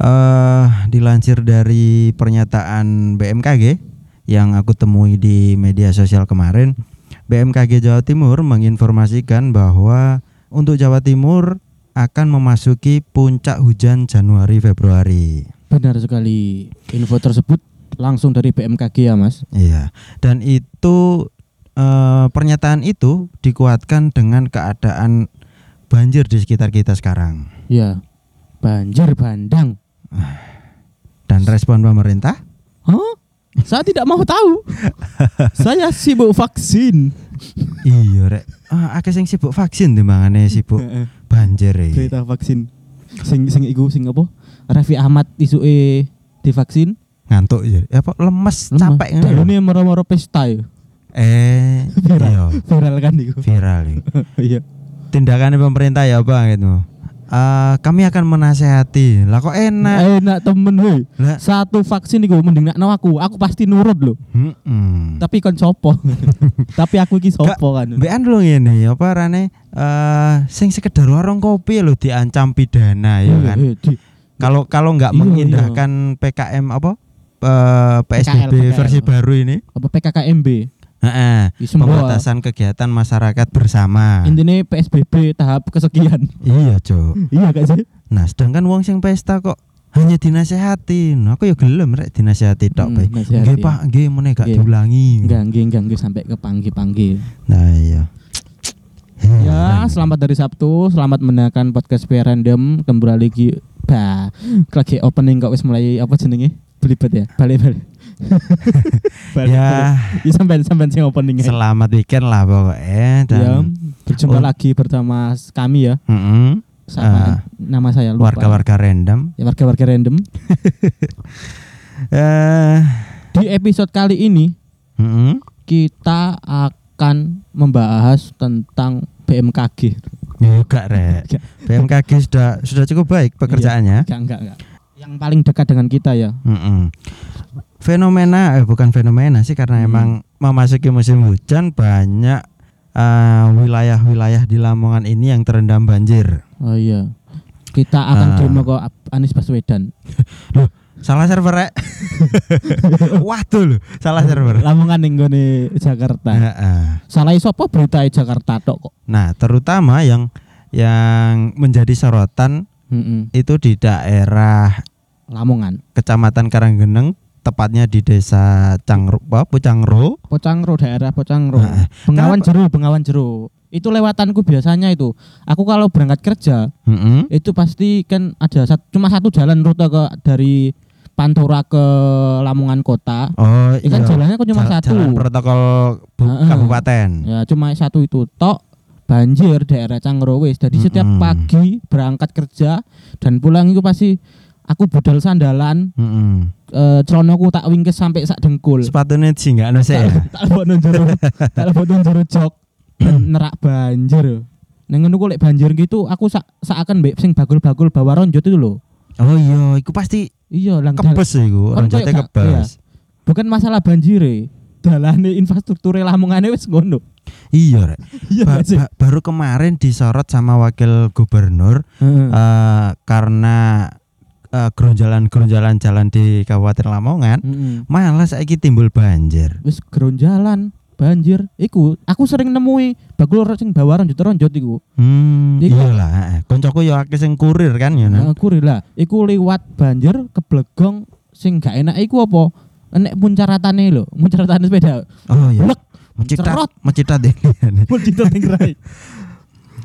eh dilansir dari pernyataan BMKG yang aku temui di media sosial kemarin, BMKG Jawa Timur menginformasikan bahwa untuk Jawa Timur akan memasuki puncak hujan Januari Februari. Benar sekali. Info tersebut langsung dari BMKG ya, Mas. Iya. Dan itu eh, pernyataan itu dikuatkan dengan keadaan banjir di sekitar kita sekarang. Ya. Banjir bandang. Dan respon pemerintah? Hah? Saya tidak mau tahu. Saya sibuk vaksin. iya, rek. Ah, akeh sing sibuk vaksin timbangane sibuk banjir iki. Berita vaksin. Sing sing iku sing apa? Raffi Ahmad isuke divaksin. Ngantuk ya. Ya apa lemes, capek lho. Dalune moro-moro pesta ya. Eh, iya, Viral kan iku. viral iki. Iya. Tindakan pemerintah ya apa gitu. Eh, kami akan menasehati. Lah kok enak. Enak temen. Lah, Satu vaksin iku mending nak aku. Aku pasti nurut loh. heeh. Tapi kon sopo. Tapi aku iki sopo kan. Mbekan lho ngene apa arane eh sing sekedar warung kopi lho diancam pidana ya kan. Iya, Kalau kalau nggak Iya, mengindahkan PKM apa eh, PSBB PKL. versi baru ini, apa PKKMB. Heeh, semua. pembatasan kegiatan masyarakat bersama. Intinya PSBB tahap kesekian. Iya, Cuk. iya gak sih? Nah, sedangkan wong sing pesta kok hanya dinasehati. Nah, aku ya gelem rek dinasehati tok, Hmm. Nggih, Pak, nggih meneh gak Nggih. diulangi. Enggak, enggak, enggak, enggak sampai ke panggil-panggil. Nah, iya. Ya, selamat dari Sabtu, selamat mendengarkan podcast PR Random kembali lagi. Bah, lagi opening kok wis mulai apa jenenge? Belibet ya. Balik balik. balik, Ya. Ya sampean sampean sing opening aja. selamat weekend lah pokoknya dan Ya, berjumpa Oh. lagi bersama kami ya. Mm-mm. Sama nama saya lupa. warga-warga random. Ya, warga-warga random. Eh, Di episode kali ini mm-mm. kita akan membahas tentang BMKG. Ya enggak, Rek. BMKG sudah sudah cukup baik pekerjaannya. Enggak, enggak, enggak. Yang paling dekat dengan kita ya. Mm-mm. Fenomena eh bukan fenomena sih karena Hmm. emang memasuki musim hujan banyak eh, wilayah-wilayah di Lamongan ini yang terendam banjir. Oh iya. Kita akan Ah. demo ke Anies Baswedan. Salah server, Rek. Waduh loh, salah server. Lamongan ning nggone Jakarta. Heeh. Salah sapa berita Jakarta tok kok. Nah, terutama yang yang menjadi sorotan Heeh. itu di daerah Lamongan. Kecamatan Karanggeneng, tepatnya di Desa Cangro, apa, Pucangro. Pocangro daerah Pocangro. Nah, Bengawan kenapa? Jero, Bengawan Jero. Itu lewatanku biasanya itu. Aku kalau berangkat kerja Mm-mm. itu pasti kan ada sat- cuma satu jalan rute ke dari Pantura ke Lamongan kota. Oh, kan iya. jalannya kok cuma Jal- satu. Jalan protokol bu- Heeh. kabupaten. Ya cuma satu itu tok banjir daerah Cangro wis. Jadi setiap Mm-mm. pagi berangkat kerja dan pulang itu pasti aku budal sandalan Mm-mm. eh celonoku tak wingkes sampai sak dengkul. Sepatunya sih nggak no ya. tak lebokno jero tak lebokno jero jok dan nerak banjir. Neng ngono lek banjir gitu aku sak seakan mbek sing bagul-bagul bawa ronjot itu loh. Oh iya, itu pasti Iya, lang kebes sih iku, gak- kebes. bukan masalah banjir dalane infrastruktur Lamongane wis ngono. Iya, Rek. Iya Ba- ba- baru kemarin disorot sama wakil gubernur Heeh. eh, karena eh, gerunjalan-gerunjalan jalan di Kabupaten Lamongan Heeh. malah saiki timbul banjir. wis geronjalan banjir iku aku sering nemui bagul sing bawa ronjot ronjot iku Hmm, Iku- iyalah, heeh. koncoku ya akeh sing kurir kan ya. nah. aku rela iku liwat banjir keblegong sing gak enak iku apa enek muncaratane lho muncaratane sepeda Oh iya. Blek, Mecitat, cerot. mecitat ning rai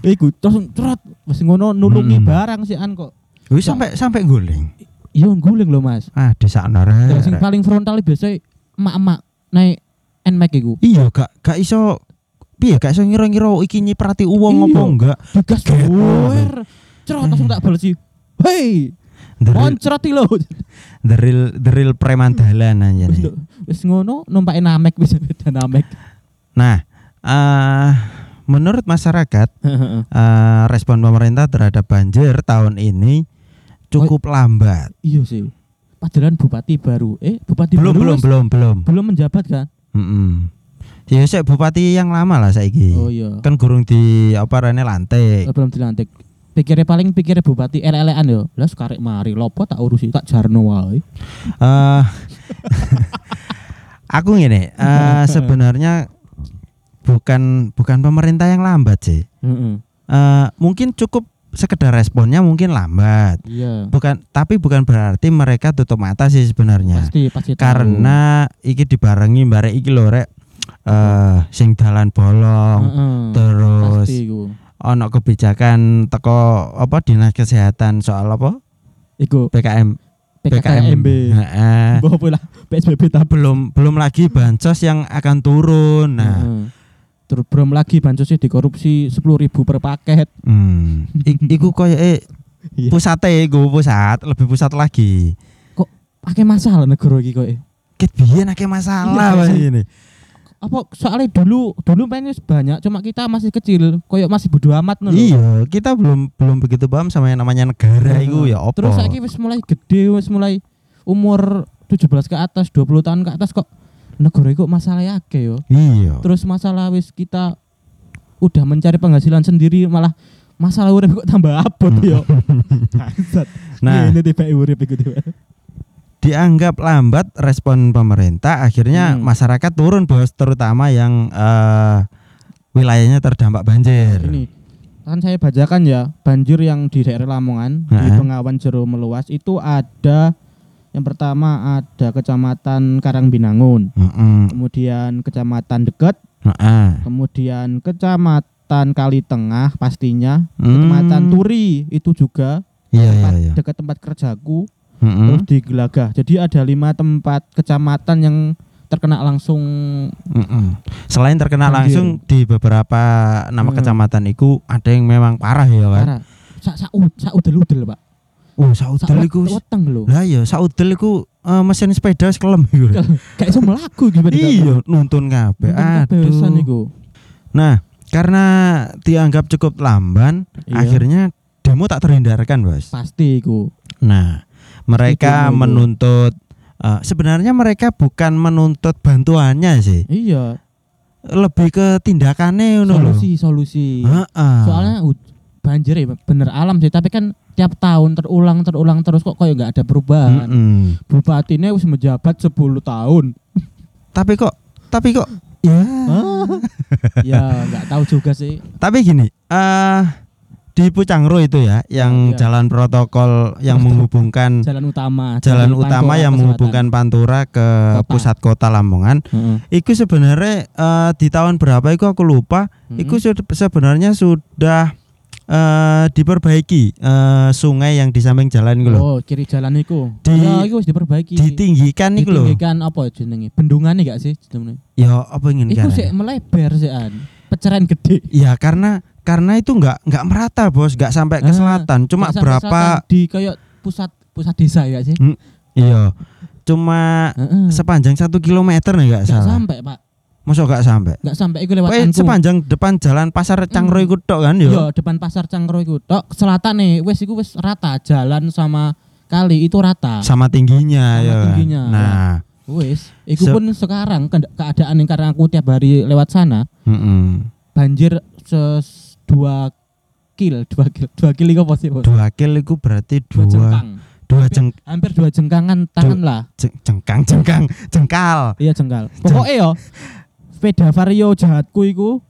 iku terus cerot wis ngono nulungi Hmm. barang sih an kok Wih sampai sampai guling. iya guling lho mas Ah, di sana Ya, sing rek. paling frontal biasa emak-emak naik nmax iku Iya, gak gak iso piye gak iso ngira-ngira iki nyiprati uang Iya. apa enggak. digas doer cerot langsung tak balesi hei The real, Moncroti lho. the real, the real preman dalan aja Wis nih. wis ngono numpak namek bisa beda namek. Nah, eh menurut masyarakat eh, respon pemerintah terhadap banjir tahun ini cukup lambat. iya sih. Padahal bupati baru. Eh, bupati Belum baru belum belum belum. belum menjabat kan? Mm-mm. Ya sik bupati yang lama lah saiki. Oh iya. Kan gurung di apa rene lantik. Eh, belum dilantik. pikirnya paling pikirnya bupati elek-elekan yo. Lah sekarek mari lopo tak urusi tak jarno wae. Eh aku gini, eh, sebenarnya bukan bukan pemerintah yang lambat sih. Heeh. Eh, mungkin cukup sekedar responnya mungkin lambat. Iya. Bukan tapi bukan berarti mereka tutup mata sih sebenarnya. Pasti pasti tahu. Karena iki dibarengi barek iki lho rek eh sing dalan bolong Heeh. terus pasti iku. ono kebijakan teko apa dinas kesehatan soal apa Iku PKM PKKMB. Heeh. PSBB tabel. belum belum lagi bansos yang akan turun nah. Terus belum lagi bansosnya dikorupsi 10.000 per paket. hmm, I- iku koyo eh Iya. pusate iku pusat lebih pusat lagi Pakai masalah negara iki kok. ket biyen akeh masalah Iya, sih. ini Apa soalnya dulu dulu mainnya banyak cuma kita masih kecil koyok masih bodo amat lho. iya kita belum belum begitu paham sama yang namanya negara iku ya opo Terus saiki wis mulai gede, wis mulai umur 17 ke atas, 20 tahun ke atas kok negara iku masalah akeh yo. iya Terus masalah wis kita udah mencari penghasilan sendiri malah masalah urip kok tambah abot yo. Bangsat. Nah. ini tiba urip iku tiba. dianggap lambat respon pemerintah akhirnya Hmm. masyarakat turun bos terutama yang eh, wilayahnya terdampak banjir Ini kan saya bacakan ya, banjir yang di daerah Lamongan di Heeh. Bengawan Jero Meluas itu ada yang pertama ada Kecamatan Karangbinangun, Heeh. kemudian Kecamatan Deket, Heeh. kemudian Kecamatan Kali Tengah pastinya, Hmm. Kecamatan Turi itu juga iya iya tempat iya dekat tempat kerjaku, Heeh. terus di Gelagah. Jadi ada lima tempat kecamatan yang terkena langsung Heeh. selain terkena Banjir. langsung di beberapa nama Hmm. kecamatan itu ada yang memang parah ya kan parah. Sak sak sak udel-udel, Pak. Oh saudel iku weteng lho. lah ya saudel iku eh, mesin sepeda wis kelem iku Kayak iso mlaku gimana iya nuntun kabeh Aduh. iku. nah karena dianggap cukup lamban Iya. akhirnya demo tak terhindarkan bos Pasti iku. Nah, mereka Itu, menuntut eh, sebenarnya mereka bukan menuntut bantuannya sih, Iya, lebih ke tindakannya ngono lho. solusi solusi. Soalnya banjir ya bener alam sih, tapi kan tiap tahun terulang terulang terus kok kayak nggak ada perubahan. Mm-mm. Bupatinya wis menjabat 10 tahun. Tapi kok tapi kok ya. ya nggak tahu juga sih. Tapi gini, eh di Pucangro itu ya yang Iya. jalan protokol yang menghubungkan Jalan utama. jalan dari utama Pantura yang ke menghubungkan Pantura ke Kota. pusat kota Lamongan. selatan. Heeh. Iku sebenarnya eh, di tahun berapa iku aku lupa. Mm-mm. Iku sud- sebenarnya sudah eh, diperbaiki eh, sungai yang di samping jalan iku lho. Oh, kiri jalan iku. Di- ya, iku wis diperbaiki. Ditinggikan iku lho. Ditinggikan apa jenenge? Bendungan gak sih jenenge? Ya apa ingin Iku kan? sih melebar sih an. Pecahan gede. Ya karena karena itu nggak nggak merata bos, nggak sampai ke Ah, selatan, cuma Nggak sampai berapa? selatan, di kayak pusat pusat desa ya sih? Iya, cuma Heeh. sepanjang satu kilometer nih Nggak salah. sampai, Pak. Masuk nggak sampai? Nggak sampai iku lewat Pokoknya Angkung. sepanjang depan jalan pasar Cangro Hmm. iku tok kan yo. Iya, depan pasar Cangkro iku tok selatan nih, wes iku wes rata, jalan sama kali itu rata. Sama tingginya Sama ya. tingginya, Nah, Wes, iku Se- pun sekarang ke- keadaan yang karena aku tiap hari lewat sana, mm-mm. banjir ses dua kil, dua kil, dua kil iku apa sih, dua kil itu berarti Dua dua jengkang. dua jeng, Hampir dua jengkangan tangan lah. jeng- jengkang jengkang jengkal. Iya jengkal. Pokoknya yo sepeda vario jahatku iku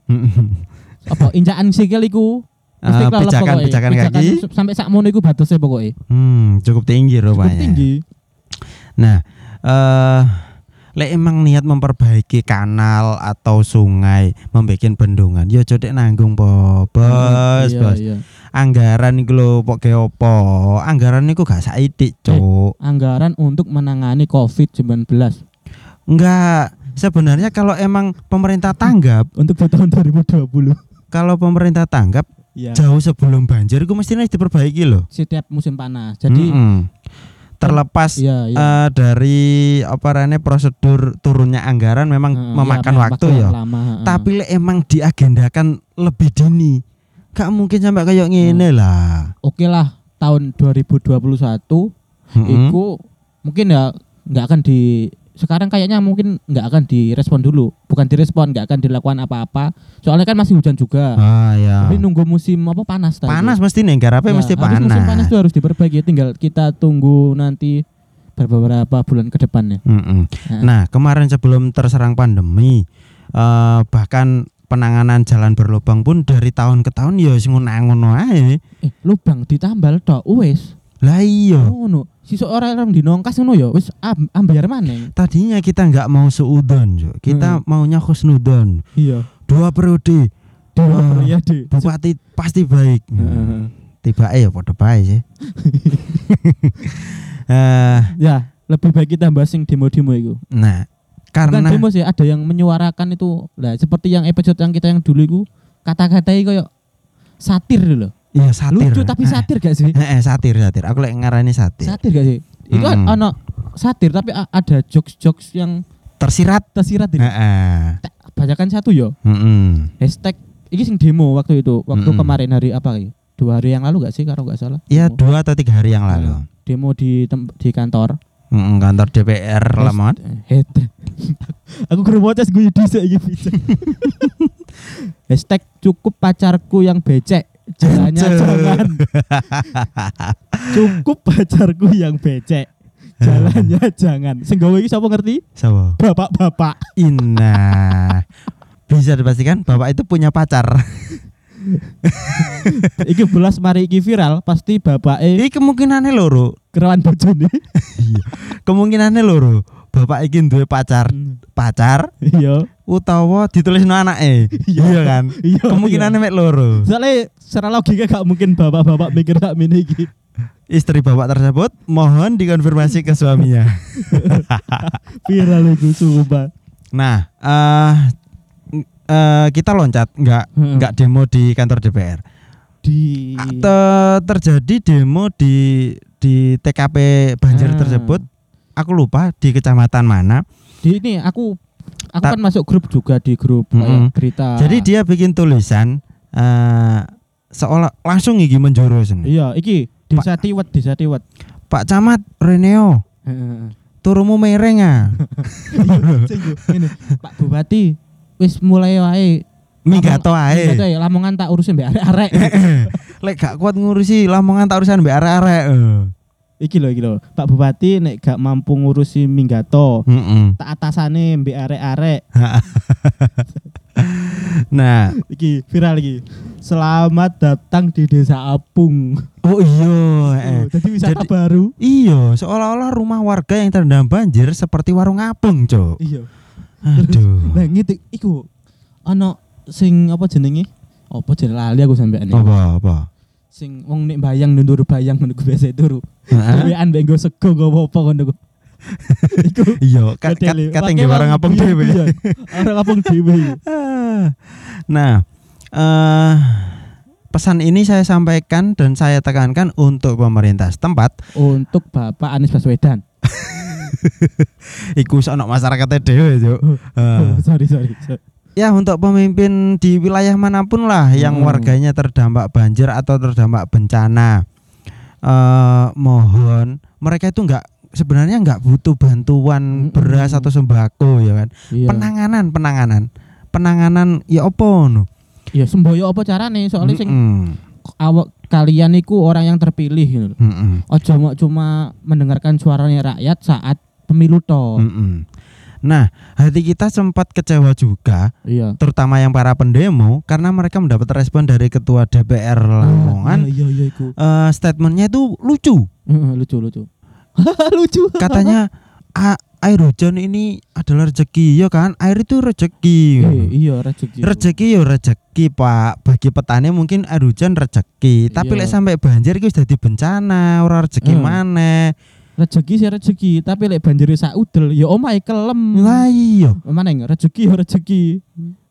apa injakan sikil iku mesti Eh, pijakan pokoknya. pijakan kaki. sampai sak mono iku batasnya pokoknya. Hmm, cukup tinggi Cukup rupanya. tinggi. Nah, eh lek emang niat memperbaiki kanal atau sungai, membuat bendungan, ya codek nanggung po, bos, Iya, bos. iya. Anggaran iku lho pok opo? Anggaran niku gak saidik, Cuk. Anggaran untuk menangani Covid-19 Enggak. Sebenarnya kalau emang pemerintah tanggap, untuk di tahun 2020. kalau pemerintah tanggap Iya. jauh sebelum banjir iku mestinya diperbaiki loh. Setiap musim panas. Jadi Mm-mm. terlepas iya iya. eh, dari apa rene prosedur turunnya anggaran memang Heeh, memakan iya, waktu ya. lama. Tapi lek emang diagendakan lebih dini, gak mungkin sampai kayak ngene Hmm. lah. oke lah tahun 2021 Mm-mm. iku mungkin ya nggak akan di sekarang kayaknya mungkin nggak akan direspon dulu bukan direspon nggak akan dilakukan apa-apa soalnya kan masih hujan juga Ah ya. tapi nunggu musim apa panas tadi. Panas mesti nih, garape Ya, mesti panas. musim panas tuh harus diperbaiki tinggal kita tunggu nanti beberapa bulan ke depannya Mm-mm. Nah. Nah, kemarin sebelum terserang pandemi, eh, bahkan penanganan jalan berlubang pun dari tahun ke tahun ya sing ngono ae. eh lubang ditambal tok wis Lah iya. ngono sisuk orang orang dinongkas ngono ya wis am- ambiar maneng Tadinya kita nggak mau seudon, Jo. kita maunya khusnudon. iya Dua periode dua Wah. periode bupati pasti baik. Heeh. Tiba ya pada baik sih. Eh, ya lebih baik kita bahas yang demo-demo itu nah, Bukan karena demo sih ada yang menyuarakan itu lah seperti yang episode yang kita yang dulu itu kata-kata itu kayak satir dulu iya satir. lucu tapi Eh, satir gak sih Eh, eh, satir, satir. Aku lagi ngarani satir. satir gak sih itu Mm-mm. ono satir tapi ada jokes-jokes yang Tersirat. tersirat ini Heeh. Tak, bacakan satu yo Mm-mm. hashtag ini sing demo waktu itu waktu Mm-mm. kemarin hari apa ya dua hari yang lalu gak sih kalau nggak salah Iya, dua atau tiga hari yang lalu. demo di tem- di kantor Mm, kantor DPR Lamongan. Head. aku kurang gue ini bisa hashtag cukup pacarku yang becek jalannya jangan cukup pacarku yang becek jalannya jangan sing gawe iki sapa ngerti Siapa? bapak-bapak Inna. Bisa dipastikan bapak itu punya pacar. iki belas mari iki viral pasti bapak eh Ini kemungkinannya loro. kerawan bojone Kemungkinannya loro. Bapak iki duwe pacar, pacar iya utawa ditulis no anake. Iya kan? iya Kemungkinannya mek loro. soalnya secara logika gak mungkin bapak-bapak mikir tak mini iki Istri bapak tersebut mohon dikonfirmasi ke suaminya. viral itu sumpah Nah, eh eh, kita loncat nggak Hmm. nggak demo di kantor DPR. di Te- terjadi demo di di TKP banjir Ah. tersebut. Aku lupa di kecamatan mana. di ini aku aku Ta- kan masuk grup juga di grup Mm-mm. kayak berita Jadi dia bikin tulisan eh seolah langsung iki menjurus ini. iya iki desa tiwet desa tiwet Pak Camat Reneo, turumu mereng ah. Pak Bupati wis mulai wae ae. ae Lamongan tak urusin mbek arek-arek Lek gak kuat ngurusi Lamongan tak urusan mbek arek-arek. Eh. iki lho iki lho Pak Bupati nek gak mampu ngurusi Minggato Mm-mm. tak atasane mbek arek-arek Nah, iki viral iki selamat datang di desa Apung oh iya, eh. Oh, jadi wisata Jadi- baru Iya, seolah-olah rumah warga yang terendam banjir seperti warung apung, Cok. iya Aduh. Nah gitu iku ana sing apa jenenge? Apa jenenge lali aku sampean iki. Apa apa? Sing wong nek bayang ndur bayang ngono ku biasa turu. Mbek nggo sego nggo apa ngono ku. Iku Iya, kat kat modele. kat Pakai yang warung apung dhewe. guyon. Orang apung dhewe. Ah. Nah, eh pesan ini saya sampaikan dan saya tekankan untuk pemerintah setempat. Untuk Bapak Anies Baswedan. Iku sono masyarakat dhewe, Cok. Eh. Oh, sorry sorry. sorry. Ya untuk pemimpin di wilayah mana pun lah yang Hmm. warganya terdampak banjir atau terdampak bencana, eh mohon mereka itu nggak sebenarnya nggak butuh bantuan Mm-mm. beras atau sembako ya kan. Iya. Penanganan, penanganan, penanganan ya opo no. Iya semboyo apa carane soalnya sing Mm-mm. awak kalian iku orang yang terpilih gitu. loh. Mm-mm. Ojo mau cuma mendengarkan suaranya rakyat saat pemilu toh. Mm-mm. Nah, hati kita sempat kecewa juga, Iya. terutama yang para pendemo karena mereka mendapat respon dari ketua DPR Lamongan. Ah, Iya iya iku. Eh, statementnya itu lucu. Heeh, lucu lucu. lucu. Katanya "A- air hujan ini adalah rezeki, ya kan? Air itu rezeki. Eh, iya rezeki. Rezeki ya rezeki, Pak. Bagi petani mungkin air hujan rezeki, tapi Iya. lek sampai banjir itu jadi bencana, ora rezeki Eh. maneh. Rezeki sih rezeki, tapi lek banjir sak udel ya omahe kelem. Lah iya. Mana yang rezeki ya rezeki.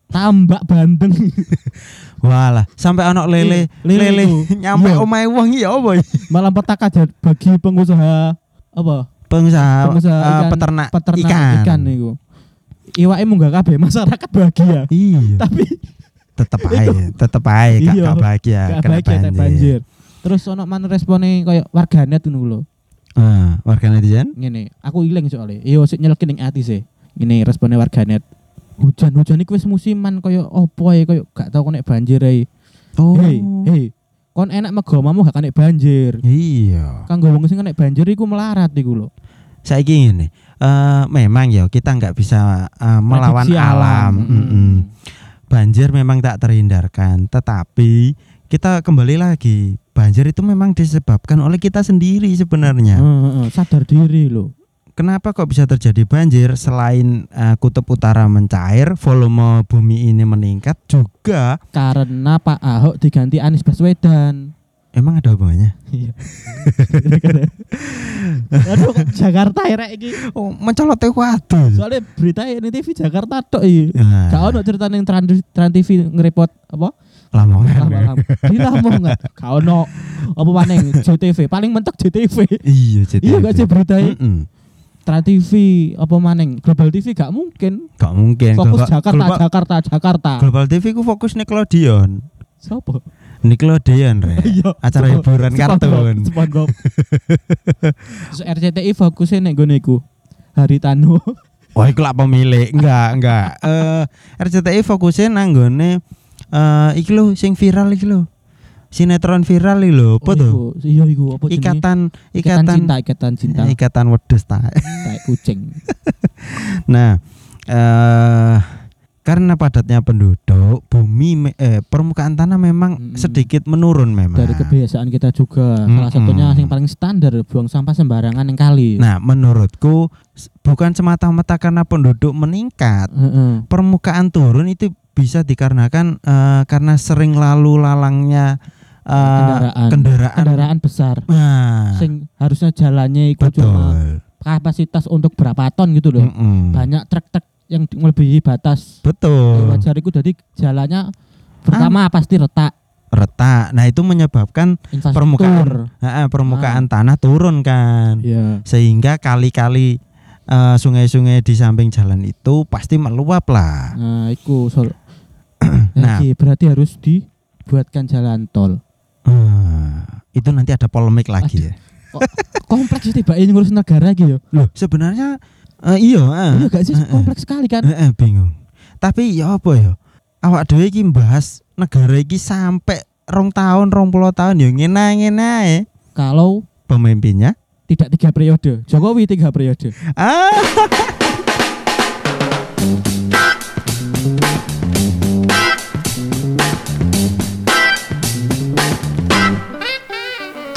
Tambak bandeng. Walah, sampai anak lele, Iya, lele lele, itu. nyampe Iya. omahe wong iya apa? Malah petaka aja bagi pengusaha apa? Pengusaha, Pengusaha eh, ikan- peternak, Peternak ikan. ikan, niku. Iwake munggah kabeh masyarakat bahagia. Iya, Tapi tetep aja, tetep aja gak, Iya. gak bahagia, gak bahagia banjir. Terus ono mana responnya kayak warganet ngono lho. Ah, warga netizen? Ngene, aku ilang soalnya. Yo sik nyelekin ning ati sih. Ngene responnya warganet. Hujan-hujan iki wis musiman kaya opo ae kaya gak tau kena banjir ae. Oh. Hei, hei. Kon enak megomamu gak kena banjir. Iya. Kanggo wong sing kena banjir iku melarat iku lho. Saiki ngene. Eh memang ya kita nggak bisa eh, melawan Prediksi alam. Mm. Mm-mm. Banjir memang tak terhindarkan, tetapi kita kembali lagi. Banjir itu memang disebabkan oleh kita sendiri sebenarnya. Heeh, sadar diri lho. Kenapa kok bisa terjadi banjir selain eh, kutub utara mencair, volume bumi ini meningkat juga Karena Pak Ahok diganti Anies Baswedan. emang ada hubungannya? Iya. Aduh, Jakarta ya rek iki. Oh, mencolot waduh. Soalnya berita ini TV Jakarta tok iki. Nah, Gak ono cerita ning Trans Trans TV ngerepot apa? Lamongan. Lama-lama. Di Lamongan. Gak ono apa maneng JTV. Paling mentok JTV. Iya, jadi. Iya gak sih berita Mm-mm. Trans TV apa maneng Global TV gak mungkin. Gak mungkin. Fokus Global- Jakarta, Global, Jakarta, Jakarta. Global TV ku fokus Nickelodeon. Siapa? Nickelodeon re. Iya. Acara hiburan kartun. SpongeBob. Terus RCTI fokusnya nek ngene iku. Haritano. Wah, iku lah pemilik. Enggak, enggak. Eh RCTI fokusnya nanggone eh iki lho sing viral iki lho. Sinetron viral iki lho, apa Oh, tuh? iku. Iya iku apa? Ikatan ikatan ikatan cinta, ikatan cinta. ikatan wedhus ta. Kayak kucing. Nah, eh karena padatnya penduduk, bumi eh permukaan tanah memang Mm-mm. sedikit menurun memang. Dari kebiasaan kita juga. Salah Mm-mm. satunya yang paling standar buang sampah sembarangan yang kali. Nah, menurutku bukan semata-mata karena penduduk meningkat, Heeh. permukaan turun itu bisa dikarenakan eh, karena sering lalu lalangnya eh, kendaraan. kendaraan. Kendaraan besar. Nah, Sing harusnya jalannya itu betul. cuma kapasitas untuk berapa ton gitu loh. Mm-mm. Banyak truk-truk yang melebihi batas Betul. wajar itu jadi jalannya pertama pasti retak Retak. Nah, itu menyebabkan ah, ah, permukaan tanah turun kan. Iya. Sehingga kali-kali eh, sungai-sungai di samping jalan itu pasti meluap lah. Nah, itu. Nah. Nah, berarti harus dibuatkan jalan tol. Ah, itu nanti ada polemik lagi ya. Kompleks sih Pak ini ngurus negara gitu. Loh, sebenarnya eh, iya, ah. Iya gak sih eh. kompleks sekali kan? Eh, eh, bingung. Tapi ya apa ya? Awak dhewe iki bahas negara iki sampai rong tahun, rong puluh tahun ya ngene ae. Kalau Pemimpinnya tidak tiga periode, Jokowi tiga periode. ah.